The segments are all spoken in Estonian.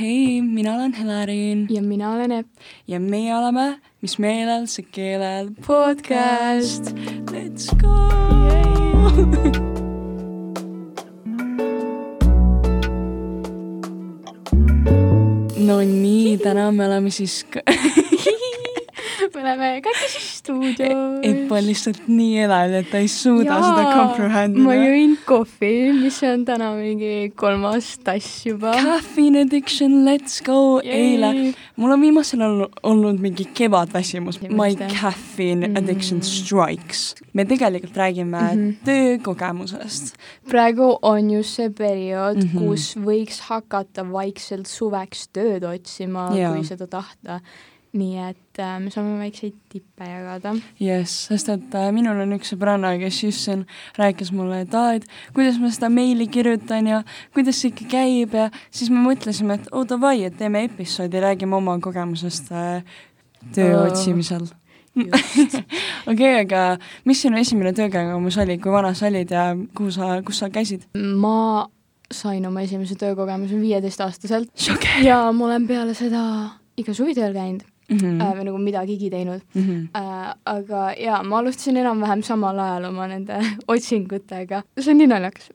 hei, mina olen Helerin ja mina olen Epp ja meie oleme Mis meelel, see keelel podcast. Let's go! no nii, täna me oleme siis me oleme kahekesi stuudios. Epp on lihtsalt nii elav, et ta ei suuda Jaa, seda comprehend ida. ma jõin kohvi, mis on täna mingi kolmas tass juba. Caffeine addiction, let's go! eile, mul on viimasel ajal olnud mingi kevadväsimus. My caffeine mm addiction strikes. me tegelikult räägime mm -hmm. töökogemusest. praegu on just see periood mm, -hmm. kus võiks hakata vaikselt suveks tööd otsima, kui seda tahta nii et äh, me saame väikseid tippe jagada. jess, sest et äh, minul on üks sõbranna, kes just siin rääkis mulle, et aa, et kuidas ma seda meili kirjutan ja kuidas see ikka käib ja siis me mõtlesime, et oo oh, davai, et teeme episoodi, räägime oma kogemusest äh, töö oh. otsimisel okei aga mis sinu esimene töökogemus oli, kui vana sa olid ja kuhu sa, kus sa käisid? ma sain oma esimese töökogemuse viieteistaastaselt ja ma olen peale seda iga suvi tööl käinud mm -hmm. äh, või nagu midagigi teinud mm. -hmm. Äh, aga jaa, ma alustasin enam-vähem samal ajal oma nende otsingutega. see on nii naljakas.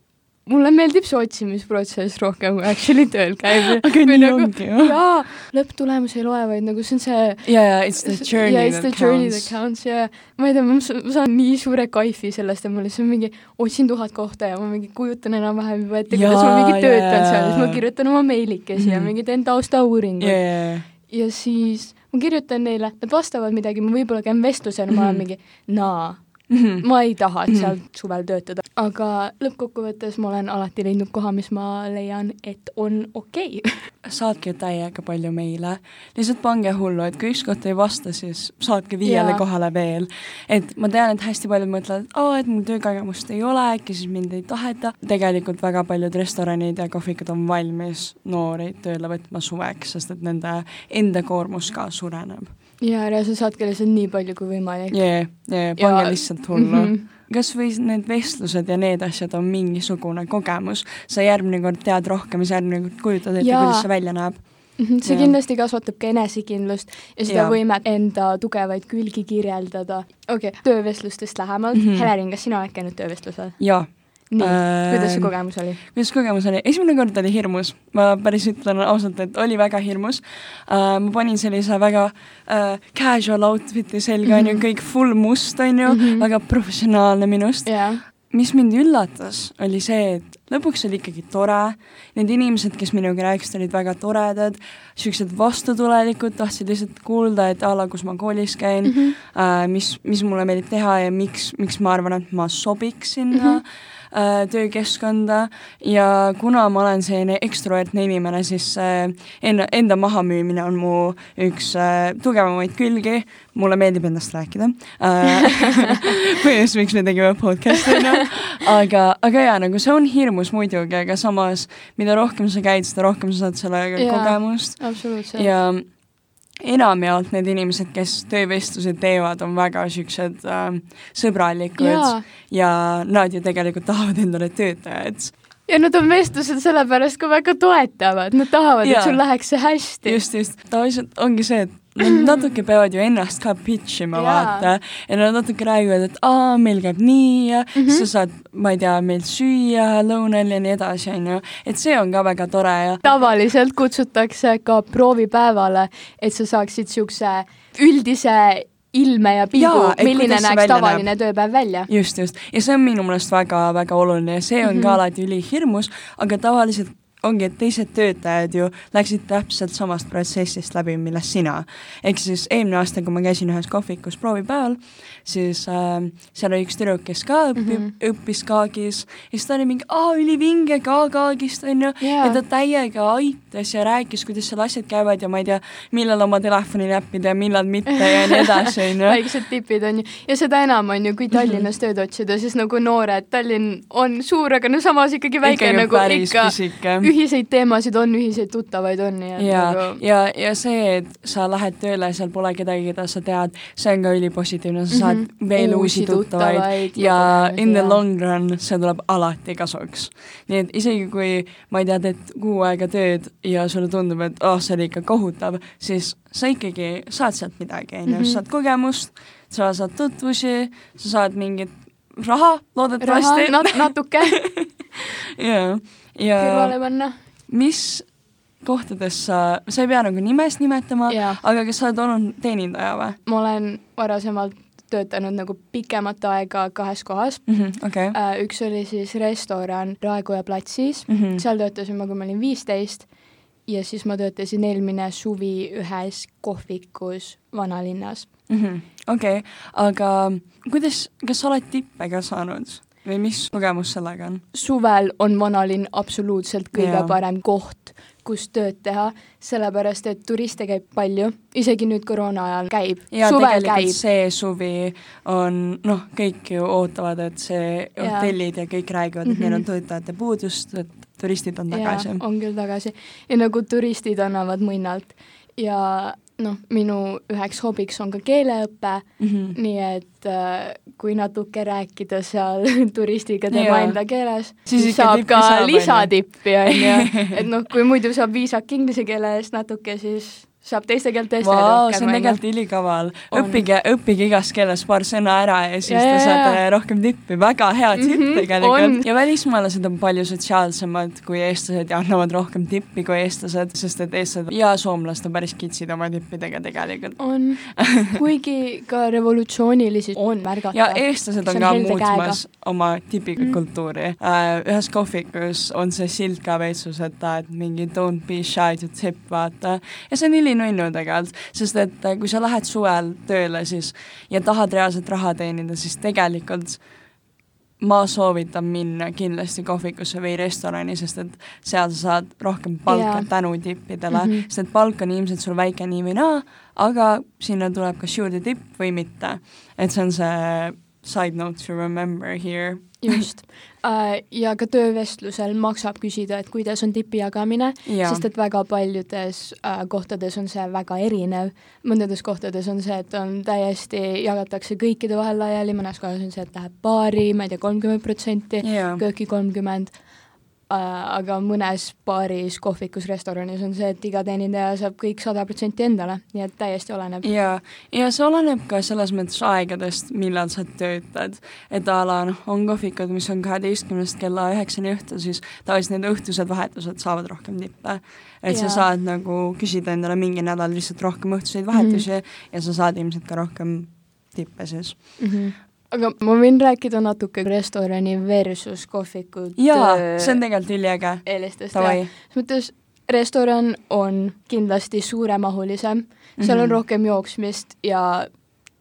mulle meeldib see otsimisprotsess rohkem kui actually tööl käimine. aga nii nagu, ongi ju. jaa, lõpptulemus ei loe, vaid nagu see on see jaa, jaa, it's the journey yeah, it's that the journey that counts ja ma ei tea, ma saan nii suure kaifi sellest, et ma lihtsalt mingi otsin tuhat kohta ja ma mingi kujutan enam-vähem juba ette, kuidas ma mingi töötan seal, siis ma kirjutan oma meilikesi mm -hmm. ja mingi teen taustauuringuid yeah.. ja siis ma kirjutan neile, nad vastavad midagi, ma võib-olla käin vestlusel ma olen mhm. mingi naa mm, -hmm. ma ei taha mm -hmm. seal suvel töötada, aga lõppkokkuvõttes ma olen alati leidnud koha, mis ma leian, et on okei okay. saatke täiega palju meile, lihtsalt pange hullu, et kui ükskord ei vasta, siis saatke viiele kohale veel. et ma tean, et hästi paljud mõtlevad, et aa, et mul töökogemust ei ole, äkki siis mind ei taheta. tegelikult väga paljud restoranid ja kohvikud on valmis noori tööle võtma suveks, sest et nende enda koormus ka suureneb jaa, reaalselt saatke lihtsalt nii palju kui võimalik. jaa, pange ja... lihtsalt hullu mm. -hmm kas või need vestlused ja need asjad on mingisugune kogemus, sa järgmine kord tead rohkem ja sa järgmine kord kujutad ette, kuidas see välja näeb. -hmm, see ja. kindlasti kasvatab ka enesekindlust ja seda ja. võimet enda tugevaid külgi kirjeldada. okei okay., töövestlustest lähemalt mm. -hmm. Helerin, kas sina oled käinud töövestlusel? jaa nii äh,, kuidas see kogemus oli? kuidas kogemus oli? esimene kord oli hirmus, ma päris ütlen ausalt, et oli väga hirmus äh,. ma panin sellise väga äh, casual outfit'i selga, on ju, mhm. kõik full must, on ju mm, -hmm. väga professionaalne minust yeah. mis mind üllatas, oli see, et lõpuks oli ikkagi tore, need inimesed, kes minuga rääkisid, olid väga toredad, niisugused vastutulelikud, tahtsid lihtsalt kuulda, et a la, kus ma koolis käin mm, -hmm. äh, mis, mis mulle meeldib teha ja miks, miks ma arvan, et ma sobiks sinna mm. -hmm töökeskkonda. Ja kuna ma olen selline ekstrovertne inimene, siis äh, enda, enda mahamüümine on mu üks äh, tugevamaid külgi, mulle meeldib endast rääkida. Äh, põhjus, miks me tegime podcast'i, on ju, aga, aga jaa, nagu see on hirmus muidugi, aga samas mida rohkem sa käid, seda rohkem sa saad sellega kogemust. ja enamjaolt need inimesed, kes töövestlusi teevad, on väga niisugused äh, sõbralikud ja. ja nad ju tegelikult tahavad endale töötajat. ja nad on vestlused sellepärast ka väga toetavad, nad tahavad, et sul läheks see hästi. just, just, tavaliselt ongi see, et Nad natuke peavad ju ennast ka pitch ima, vaata, ja nad natuke räägivad, et aa, meil käib nii ja mm -hmm. sa saad, ma ei tea, meil süüa lõunal ja nii edasi, on ju, et see on ka väga tore ja tavaliselt kutsutakse ka proovipäevale, et sa saaksid niisuguse üldise ilme ja pilgu, milline näeks tavaline näeb. tööpäev välja. just, just. ja see on minu meelest väga-väga oluline ja see on mm -hmm. ka alati ülihirmus, aga tavaliselt ongi, et teised töötajad ju läksid täpselt samast protsessist läbi, millest sina. ehk siis eelmine aasta, kui ma käisin ühes kohvikus proovipäeval, siis äh, seal oli üks tüdruk, kes ka õpib mm, -hmm. õppis Kaagis ja siis ta oli mingi, aa, ülivinge ka Kaagist, on ju yeah., ja ta täiega aitas ja rääkis, kuidas seal asjad käivad ja ma ei tea, millal oma telefoni näppida ja millal mitte ja nii edasi, on ju. väiksed tipid on ju, ja seda enam on ju, kui Tallinnas tööd otsida, siis nagu noored, Tallinn on suur, aga no samas ikkagi väike ikkagi nagu ikka pisike ühiseid teemasid on, ühiseid tuttavaid on, et ja nagu..., ja, ja see, et sa lähed tööle, seal pole kedagi, keda sa tead, see on ka ülipositiivne, sa saad mm -hmm. veel uusi, uusi tuttavaid, tuttavaid ja in the long run see tuleb alati kasuks. nii et isegi kui ma ei tea, teed kuu aega tööd ja sulle tundub, et oh, see oli ikka kohutav, siis sa ikkagi saad sealt midagi, on ju, sa mhm. saad kogemust, sa saad tutvusi, sa saad mingit raha loodetavasti. Nat natuke jaa, ja kõrvale panna. mis kohtades sa, sa ei pea nagu nimest nimetama, aga kas sa oled olnud teenindaja või? ma olen varasemalt töötanud nagu pikemat aega kahes kohas mm. -hmm, okay. uh, üks oli siis restoran Raekoja platsis mm, -hmm. seal töötasin ma, kui ma olin viisteist ja siis ma töötasin eelmine suvi ühes kohvikus vanalinnas -hmm.. okei aga kuidas, kas sa oled tippe ka saanud? Või mis kogemus sellega on? suvel on vanalinn absoluutselt kõige yeah. parem koht, kus tööd teha, sellepärast et turiste käib palju, isegi nüüd koroona ajal käib. ja tegelikult käib. see suvi on, noh, kõik ju ootavad, et see hotellid ja kõik räägivad, et mm -hmm. neil on mhm. töötajate puudust, et turistid on tagasi. on küll tagasi ja nagu turistid annavad munnalt ja noh, minu üheks hobiks on ka keeleõpe mm, -hmm. nii et äh, kui natuke rääkida seal turistiga tema ja. enda keeles, siis saab ka lisatippi, on ju. et noh, kui muidu saab viisaka inglise keele eest natuke, siis saab teiste keelte eest wow, rohkem. see on tegelikult ülikaval. õppige, õppige igas keeles paar sõna ära ja siis ja, te saate rohkem tippi, väga hea tipp mm -hmm, tegelikult. ja välismaalased on palju sotsiaalsemad kui eestlased ja annavad rohkem tippi kui eestlased, sest et eestlased ja soomlased on päris kitsid oma tippidega tegelikult. on, kuigi ka revolutsioonilisi on märgata. ja eestlased on, on ka muutmas käega. oma tipikultuuri mm. -hmm. ühes kohvikus on see silt ka veitsus, et, et mingi don't be shy to tip, vaata. ja see on üli ülinunnu tegelikult, sest et äh, kui sa lähed suvel tööle siis ja tahad reaalselt raha teenida, siis tegelikult ma soovitan minna kindlasti kohvikusse või restorani, sest et seal sa saad rohkem palka yeah. tänu tippidele mm, -hmm. sest et palk on ilmselt sul väike nii või naa, aga sinna tuleb kas juurde tipp või mitte. et see on see side note to remember here just uh,. ja ka töövestlusel maksab küsida, et kuidas on tipi jagamine, sest et väga paljudes uh, kohtades on see väga erinev. mõndades kohtades on see, et on täiesti, jagatakse kõikide vahel laiali, mõnes kohas on see, et läheb baari, ma ei tea, kolmkümmend protsenti, kööki kolmkümmend aga mõnes baaris, kohvikus, restoranis on see, et iga teenindaja saab kõik sada protsenti endale, nii et täiesti oleneb. ja, ja see oleneb ka selles mõttes aegadest, millal sa töötad, et a la noh, on kohvikud, mis on kaheteistkümnest kella üheksani õhtul, siis tavaliselt need õhtused vahetused saavad rohkem tippe. et ja. sa saad nagu küsida endale mingi nädal lihtsalt rohkem õhtuseid vahetusi mm -hmm. ja sa saad ilmselt ka rohkem tippe siis mm. -hmm aga ma võin rääkida natuke restorani versus kohvikud. jaa, see on tegelikult üliäge. eelistest, jah. selles mõttes restoran on kindlasti suuremahulisem mm, -hmm. seal on mhm. rohkem jooksmist ja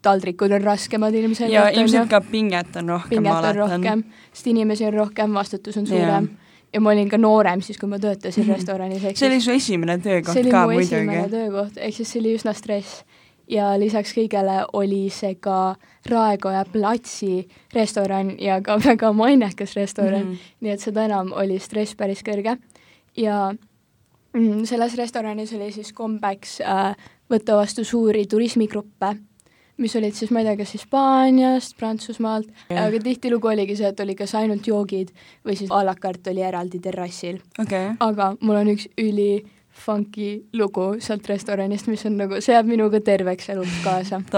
taldrikud on raskemad ilmselt. ja ilmselt ka pinget on rohkem, on rohkem, sest inimesi on rohkem, vastutus on suurem yeah ja ma olin ka noorem siis, kui ma töötasin mm -hmm. restoranis. see oli su esimene töökoht ka muidugi. see oli mu esimene töökoht, ehk siis see oli üsna stress ja lisaks kõigele oli see ka Raekoja platsi restoran ja ka väga mainekas restoran mm, -hmm. nii et seda enam oli stress päris kõrge. ja mm, selles restoranis oli siis kombeks äh, võtta vastu suuri turismigruppe, mis olid siis, ma ei tea, kas Hispaaniast, Prantsusmaalt yeah., aga tihtilugu oligi see, et oli kas ainult joogid või siis a la carte oli eraldi terrassil okay.. aga mul on üks üli funky lugu sealt restoranist, mis on nagu, see jääb minuga terveks eluks kaasa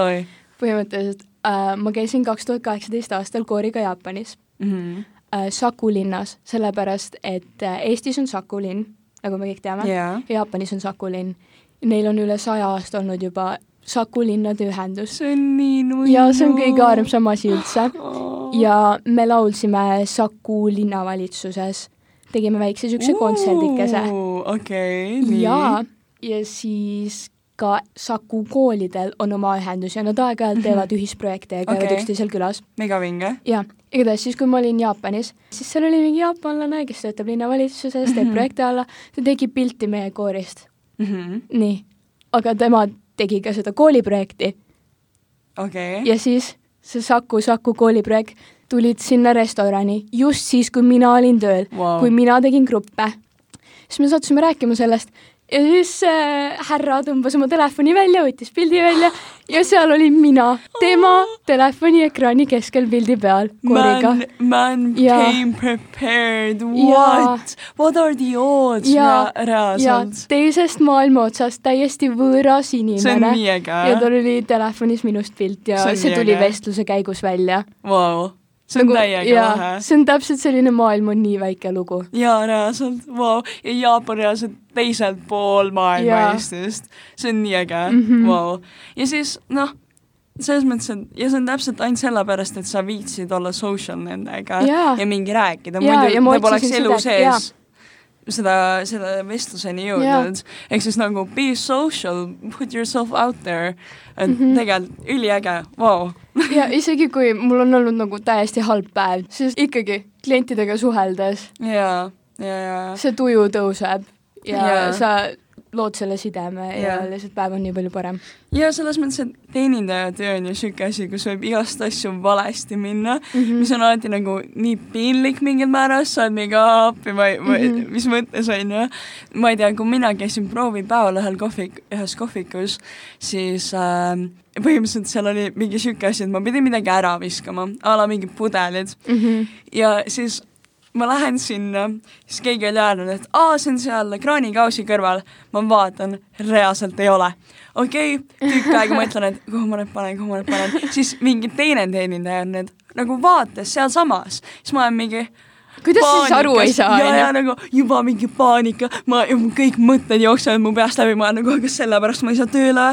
põhimõtteliselt äh, ma käisin kaks tuhat kaheksateist aastal kooriga Jaapanis mm, -hmm. äh, Saku linnas, sellepärast et äh, Eestis on Saku linn, nagu me kõik teame yeah., Jaapanis on Saku linn. Neil on üle saja aasta olnud juba Saku linnade ühendus. see on nii nunnu. ja see on kõige armsam asi üldse oh.. ja me laulsime Saku linnavalitsuses tegime väikse niisuguse kontserdikese. Okei okay,, nii. ja, ja siis ka Saku koolidel on oma ühendus ja nad aeg-ajalt mhm. teevad ühisprojekte ja käivad okay. üksteisel külas. mega vinge. jah, igatahes siis, kui ma olin Jaapanis, siis seal oli mingi jaapanlane, kes töötab linnavalitsuses, teeb mm -hmm. projekte alla, ta tegi pilti meie koorist mm. -hmm. nii, aga tema tegi ka seda kooliprojekti. okei okay.. ja siis see Saku, Saku kooliprojekt tulid sinna restorani just siis, kui mina olin tööl wow., kui mina tegin gruppe. Siis me sattusime rääkima sellest ja siis äh, härra tõmbas oma telefoni välja, võttis pildi välja ja seal olin mina, tema telefoni ekraani keskel pildi peal kooriga. Man, man ja. came prepared, what? What are the odds ja, reaalselt? teisest maailma otsast täiesti võõras inimene. ja tal oli telefonis minust pilt ja see, see tuli vestluse käigus välja wow see on nagu, täiega lahe. see on täpselt selline maailm on nii väike lugu. jaa, reaalselt, vau. ja Jaapan reaalselt teisel pool maailma Eestist. see on nii äge mm, -hmm. vau. ja siis noh, selles mõttes, et ja see on täpselt ainult sellepärast, et sa viitsid olla social nendega ja, ja mingi rääkida, muidu ta poleks elu sees seda, seda vestluseni jõudnud. ehk siis nagu be social, put yourself out there. et mm -hmm. tegelikult üliäge, vau. ja isegi kui mul on olnud nagu täiesti halb päev, siis ikkagi klientidega suheldes. ja, ja, ja. see tuju tõuseb ja, ja. sa lood selle sideme ja, ja lihtsalt päev on nii palju parem. ja selles mõttes, et teenindaja töö on ju niisugune asi, kus võib igast asju valesti minna mm, -hmm. mis on alati nagu nii piinlik mingil määral, sa oled mingi appi, ma ei, ma ei -hmm. mis mõttes on ju. ma ei tea, kui mina käisin proovipäeval ühel kohvik, ühes kohvikus, siis äh, põhimõtteliselt seal oli mingi niisugune asi, et ma pidin midagi ära viskama, a la mingid pudelid mm. -hmm. ja siis ma lähen sinna, siis keegi oli öelnud, et aa, see on seal kraanikausi kõrval. ma vaatan, reaalselt ei ole. okei okay,, tükk aega mõtlen, et kuhu ma need panen, kuhu ma need panen, siis mingi teine teenindaja on need nagu vaates sealsamas, siis ma olen mingi kuidas sa siis aru ei saa? ja, ja nagu juba mingi paanika, ma, kõik mõtted jooksevad mu peast läbi, ma olen nagu, kas sellepärast ma ei saa tööle?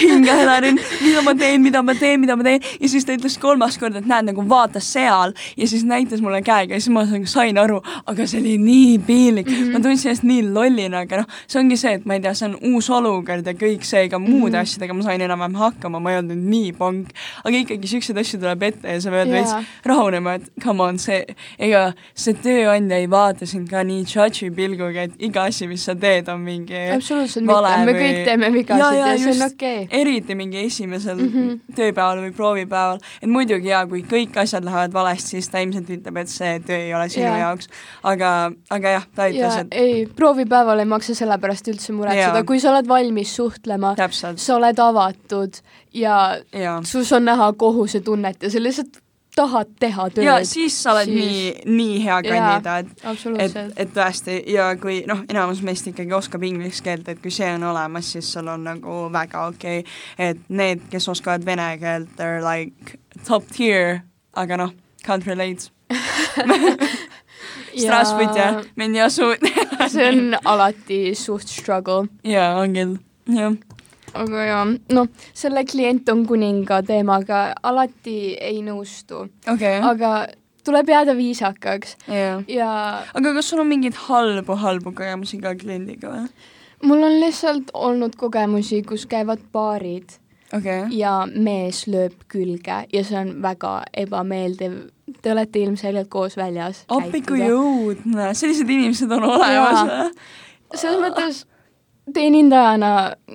Hinge helerin, mida ma teen, mida ma teen, mida ma teen? Ja siis ta ütles kolmas kord, et näed nagu vaata seal ja siis näitas mulle käega ja siis ma nagu sain aru, aga see oli nii piinlik. Mm, -hmm. ma tundsin ennast nii lollina, aga noh, see ongi see, et ma ei tea, see on uus olukord ja kõik see, ega muude mm -hmm. asjadega ma sain enam-vähem hakkama, ma ei olnud nii pank, aga ikkagi siukseid asju tuleb ette ja sa pead yeah. veits rahunema, et come on, see, ega ega see tööandja ei vaata sind ka nii judge'i pilguga, et iga asi, mis sa teed, on mingi absoluutselt mitte, me kõik teeme vigasid ja, ja, ja see on okei. Okay.. eriti mingi esimesel mm -hmm. tööpäeval või proovipäeval, et muidugi jaa, kui kõik asjad lähevad valesti, siis ta ilmselt ütleb, et see töö ei ole sinu ja. jaoks, aga, aga jah, ta ütles, et ei, proovipäeval ei maksa selle pärast üldse muretseda, kui sa oled valmis suhtlema, sa oled avatud ja, ja. sus on näha kohusetunnet ja sa lihtsalt tahad teha tööd. ja siis sa oled siis... nii, nii hea kandidaat. et, et tõesti ja kui noh, enamus meist ikkagi oskab inglise keelt, et kui see on olemas, siis sul on nagu väga okei. Okay.. et need, kes oskavad vene keelt, they are like top tier, aga noh, can't relate. Strasbourg jah, mind ei asu. See on alati suht struggle. jaa, on küll, jah aga jaa, noh, selle klient on kuninga teemaga alati ei nõustu okay.. aga tuleb jääda viisakaks yeah.. ja aga kas sul on mingeid halbu, halbu kogemusi ka kliendiga või? mul on lihtsalt olnud kogemusi, kus käivad paarid okay. ja mees lööb külge ja see on väga ebameeldiv. Te olete ilmselgelt koos väljas. appi kui õudne, sellised inimesed on olemas selles mõttes teenindajana,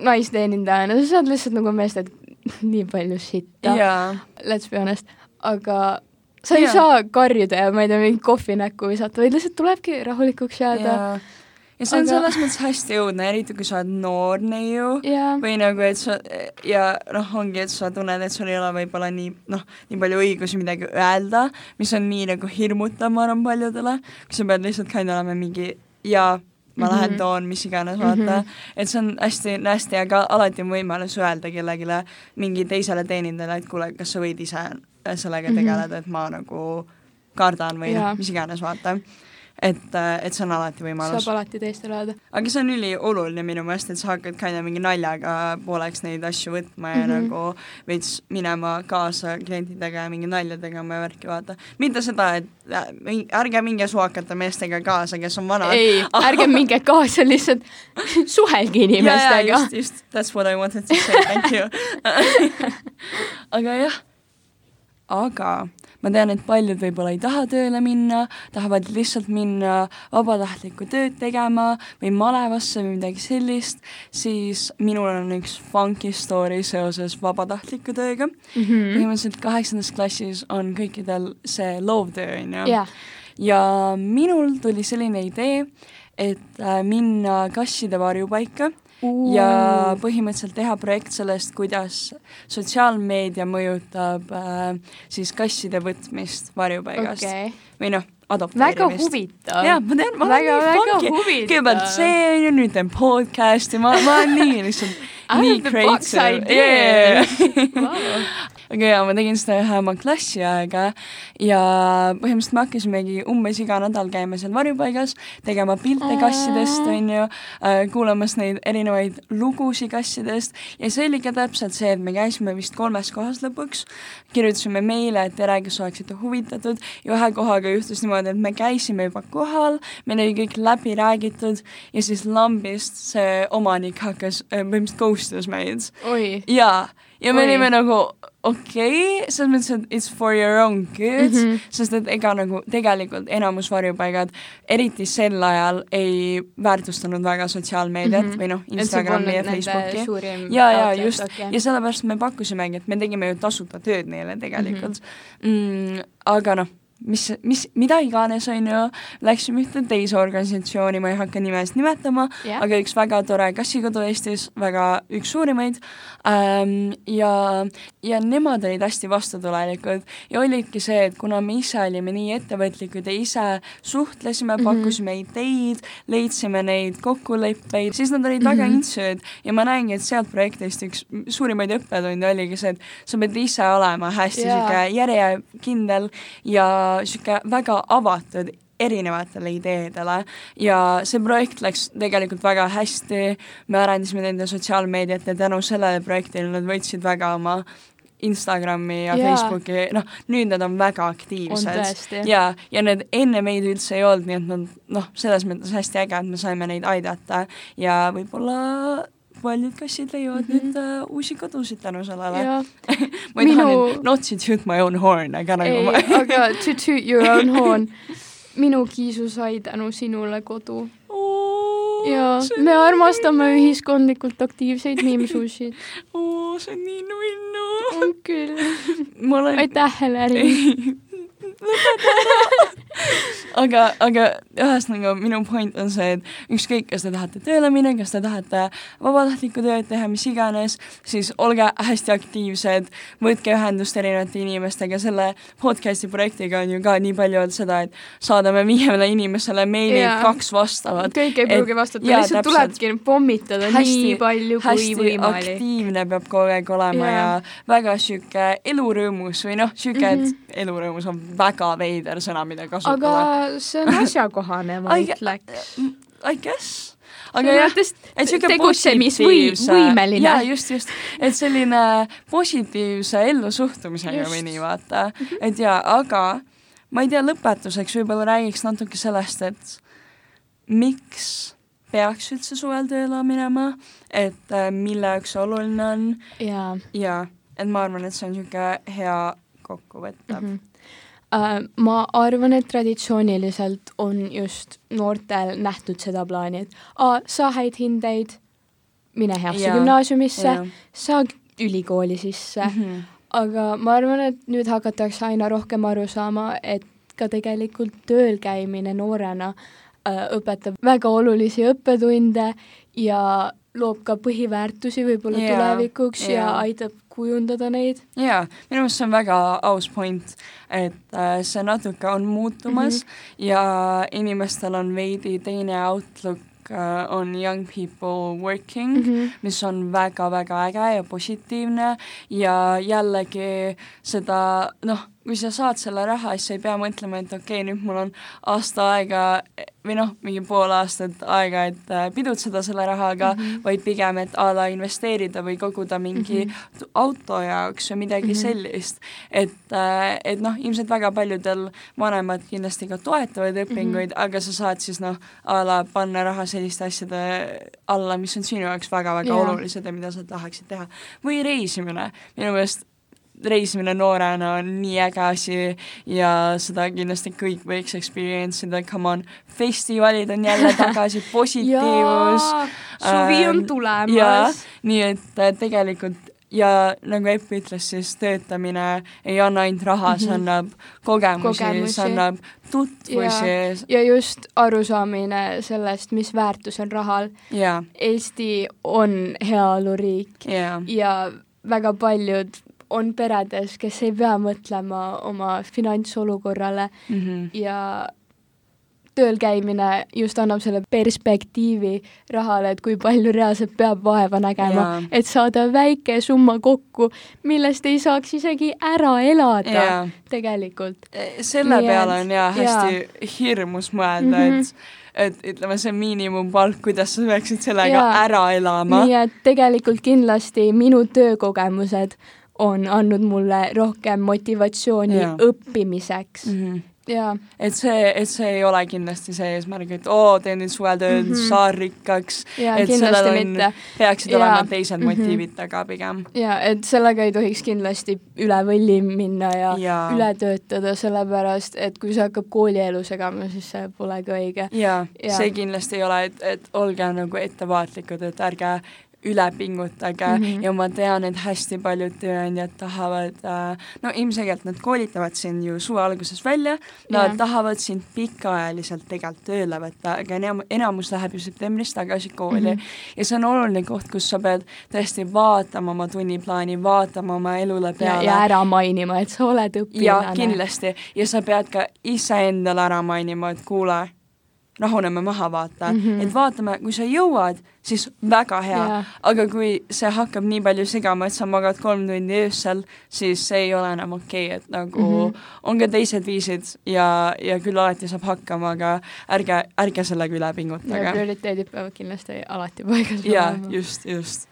naisteenindajana, sa saad lihtsalt nagu meestelt nii palju sitta yeah., let's be honest, aga sa yeah. ei saa karjuda ja ma ei tea, mingit kohvi näkku visata, vaid lihtsalt tulebki rahulikuks jääda yeah ja see on aga... selles mõttes hästi õudne, eriti kui sa oled noor neiu yeah. või nagu, et sa ja noh, ongi, et sa tunned, et sul ei ole võib-olla nii noh, nii palju õigusi midagi öelda, mis on nii nagu hirmutav, ma arvan, paljudele, kui sa pead lihtsalt kind olema mingi ja ma mm -hmm. lähen toon, mis iganes, vaata mm. -hmm. et see on hästi nasty, aga alati on võimalus öelda kellelegi, mingi teisele teenindajale, et kuule, kas sa võid ise sellega mhm. tegeleda mm, -hmm. et ma nagu kardan või noh, mis iganes, vaata et, äh, et see on alati võimalus. saab alati teistele öelda. aga see on ülioluline minu meelest, et sa hakkad kind of mingi naljaga pooleks neid asju võtma ja mm -hmm. nagu veits minema kaasa klientidega ja mingi nalja tegema ja värki, vaata. mitte seda, et äh, ärge minge suakate meestega kaasa, kes on vanad. ei, ärge minge kaasa, lihtsalt suhelge inimestega. just, just, that's what I wanted to say, thank you aga jah, aga ma tean, et paljud võib-olla ei taha tööle minna, tahavad lihtsalt minna vabatahtlikku tööd tegema või malevasse või midagi sellist, siis minul on üks funky story seoses vabatahtliku tööga mm. -hmm. põhimõtteliselt kaheksandas klassis on kõikidel see loovtöö, on ju. ja minul tuli selline idee, et äh, minna kasside varjupaika uh. ja põhimõtteliselt teha projekt sellest, kuidas sotsiaalmeedia mõjutab äh, siis kasside võtmist varjupaigast okay. või noh, adopteerimist. väga huvitav. jaa, ma tean, ma väga, olen nii funky. kõigepealt see on ju, nüüd teen podcast'i, ma, ma olen nii lihtsalt nii creative. Yeah. wow aga jaa, ma tegin seda ühe oma klassiaega ja põhimõtteliselt me hakkasimegi umbes iga nädal käima seal varjupaigas, tegema pilte kassidest, on ju äh,, kuulamas neid erinevaid lugusid kassidest. Ja see oli ka täpselt see, et me käisime vist kolmes kohas lõpuks, kirjutasime meile, et tere, kas oleksite huvitatud. Ja ühe kohaga juhtus niimoodi, et me käisime juba kohal, meil oli kõik läbi räägitud ja siis lambist see omanik hakkas äh, põhimõtteliselt ghost us meid. jaa ja me olime nagu okei okay,, selles mõttes, et it's for your own good mm, -hmm. sest et ega nagu tegelikult enamus varjupaigad, eriti sel ajal, ei väärtustanud väga sotsiaalmeediat mm -hmm. või noh, Instagrami ja Facebooki. ja, ja just okay., ja sellepärast me pakkusimegi, et me tegime ju tasuta tööd neile tegelikult mm. -hmm. Mm, aga noh mis, mis, mida iganes, on ju, läksime ühte teise organisatsiooni, ma ei hakka nimesid nimetama yeah., aga üks väga tore kassikodu Eestis, väga üks suurimaid ähm,, ja, ja nemad olid hästi vastutulelikud ja olidki see, et kuna me ise olime nii ettevõtlikud ja ise suhtlesime mm, -hmm. pakkusime ideid, leidsime neid kokkuleppeid, siis nad olid mm -hmm. väga mhm. intsud ja ma näengi, et sealt projektist üks suurimaid õppetunde oligi see, et sa pead ise olema hästi niisugune yeah. järjekindel ja niisugune väga avatud erinevatele ideedele. Ja see projekt läks tegelikult väga hästi, me arendasime nende sotsiaalmeediat ja tänu sellele projektile. Nad võtsid väga oma Instagrami ja yeah. Facebooki, noh, nüüd nad on väga aktiivsed. ja, ja need enne meid üldse ei olnud, nii et nad noh, selles mõttes hästi äge, et me saime neid aidata. Ja võib-olla paljud kassid leiavad mm -hmm. nüüd uh, uusi kodusid tänu sellele ma ei Minu... taha nüüd not to toot my own horn, aga nagu ei, aga to toot your own horn. minu kiisu sai tänu sinule kodu oh,. ja me armastame ühiskondlikult aktiivseid miimsusid oo, see on nii nunnu. on küll. Olen... aitäh, Heleri lõpeta ära aga, aga ühesõnaga minu point on see, et ükskõik, kas te tahate tööle minna, kas te tahate vabatahtlikku tööd teha, mis iganes, siis olge hästi aktiivsed, võtke ühendust erinevate inimestega, selle podcast'i projektiga on ju ka nii palju olnud seda, et saadame viiele inimesele meili yeah., kaks vastavad. kõik ei pruugi vastata, lihtsalt tulebki pommitada hästi, nii palju kui võimalik. aktiivne peab kogu aeg olema yeah. ja väga sihuke elurõõmus või noh, sihuke mm, -hmm. et elurõõmus on väga veider sõna, mida kasutada aga see on asjakohane, ma ütleks. I guess aga jah, et siuke tegutsemisvõimeline. jaa, just, just, et selline positiivse ellusuhtumisega või nii, vaata. Mhm. et jaa, aga ma ei tea, lõpetuseks võib-olla räägiks natuke sellest, et miks peaks üldse suvel tööle minema, et äh, mille jaoks see oluline on. ja, ja, et ma arvan, et see on niisugune hea kokkuvõte mm. -hmm Äh, ma arvan, et traditsiooniliselt on just noortel nähtud seda plaani, et aa, saa häid hindeid, mine heasse gümnaasiumisse, saa ülikooli sisse. Mm, -hmm. aga ma arvan, et nüüd hakatakse aina rohkem aru saama, et ka tegelikult tööl käimine noorena äh, õpetab väga olulisi õppetunde ja loob ka põhiväärtusi võib-olla yeah, tulevikuks yeah. ja aitab kujundada neid. jaa, minu meelest see on väga aus point, et äh, see natuke on muutumas mm -hmm. ja inimestel on veidi teine outlook uh, on Young People Working mm, -hmm. mis on väga-väga äge ja positiivne ja jällegi seda noh, kui sa saad selle raha, siis sa ei pea mõtlema, et okei okay,, nüüd mul on aasta aega või noh, mingi pool aastat aega, et äh, pidutseda selle rahaga mm, -hmm. vaid pigem, et a la investeerida või koguda mingi mm -hmm. auto jaoks või midagi mm -hmm. sellist. et, äh, et noh, ilmselt väga paljudel vanemad kindlasti ka toetavad õpinguid mm, -hmm. aga sa saad siis noh, a la panna raha selliste asjade alla, mis on sinu jaoks väga-väga yeah. olulised ja mida sa tahaksid teha. või reisimine, minu meelest reisimine noorena on nii äge asi ja seda kindlasti kõik võiks experience ida, come on, festivalid on jälle tagasi, positiivsus suvi on ähm, tulemas. nii et äh, tegelikult ja nagu Epp ütles, siis töötamine ei anna ainult raha see Mhm. annab kogemusi, Kogemusi. see annab tutvusi ja just arusaamine sellest, mis väärtus on rahal. Eesti on heaoluriik ja, ja väga paljud on peredes, kes ei pea mõtlema oma finantsolukorrale mhm, ja tööl käimine just annab selle perspektiivi rahale, et kui palju reaalselt peab vaeva nägema et saada väike summa kokku, millest ei saaks isegi ära elada ja tegelikult. selle Nii peale on jaa hästi jaa. hirmus mõelda mm, Mhm. -hmm. et et ütleme, see miinimumpalk, kuidas sa peaksid sellega Jaa. ära elama. nii et tegelikult kindlasti minu töökogemused on andnud mulle rohkem motivatsiooni Jaa. õppimiseks Mm -hmm. ja et see, et see ei ole kindlasti see eesmärk, et oo, teen nüüd suvetööd mm, Mhm. -hmm. saan rikkaks, ja et sellel on, peaksid Jaa. olema teised Mhm. motiivid taga pigem. ja et sellega ei tohiks kindlasti üle võlli minna ja Jaa. üle töötada, sellepärast et kui see hakkab koolielu segama, siis see pole ka õige. jaa Jaa. see kindlasti ei ole, et, et olge nagu ettevaatlikud, et ärge üle pingutage mm. -hmm. ja ma tean, et hästi paljud tööandjad tahavad äh, no ilmselgelt nad koolitavad sind ju suve alguses välja, nad Jah. tahavad sind pikaajaliselt tegelikult tööle võtta, aga enam, enamus läheb ju septembris tagasi kooli mm. -hmm. ja see on oluline koht, kus sa pead tõesti vaatama oma tunniplaani, vaatama oma elule ja, peale ja ära mainima, et sa oled õpilane. ja kindlasti ja sa pead ka iseendale ära mainima, et kuule, rahuneme maha, vaata mm. -hmm. et vaatame, kui sa jõuad, siis väga hea Jaa. aga kui see hakkab nii palju segama, et sa magad kolm tundi öösel, siis see ei ole enam okei okay,, et nagu mm. -hmm. on ka teised viisid ja, ja küll alati saab hakkama, aga ärge, ärge sellega üle pingutage. prioriteedid peavad kindlasti alati paigas jaa, olema. just, just.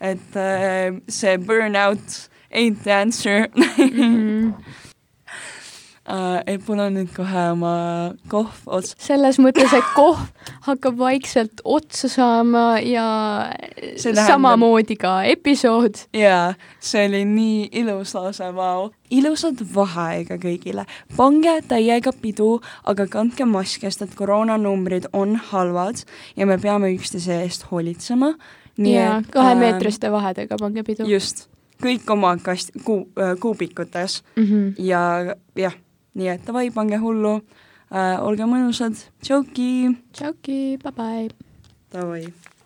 et äh, see burnout ain't the answer Mhm. uh, et mul on nüüd kohe oma kohv ots-, selles mõttes, et kohv hakkab vaikselt otsa saama ja tähendab- samamoodi ka episood. jaa, see oli nii ilus lause, vau. ilusat vaheaega kõigile. pange täiega pidu, aga kandke maski, sest et koroonanumbrid on halvad ja me peame üksteise eest hoolitsema. ja kahemeetriste vahedega pange pidu. just, kõik oma kast-, kuu-, kuubikutes Mm -hmm. ja jah, nii et davai, pange hullu. Äh,, olge mõnusad, tšauki, tšauki, bye-bye. davai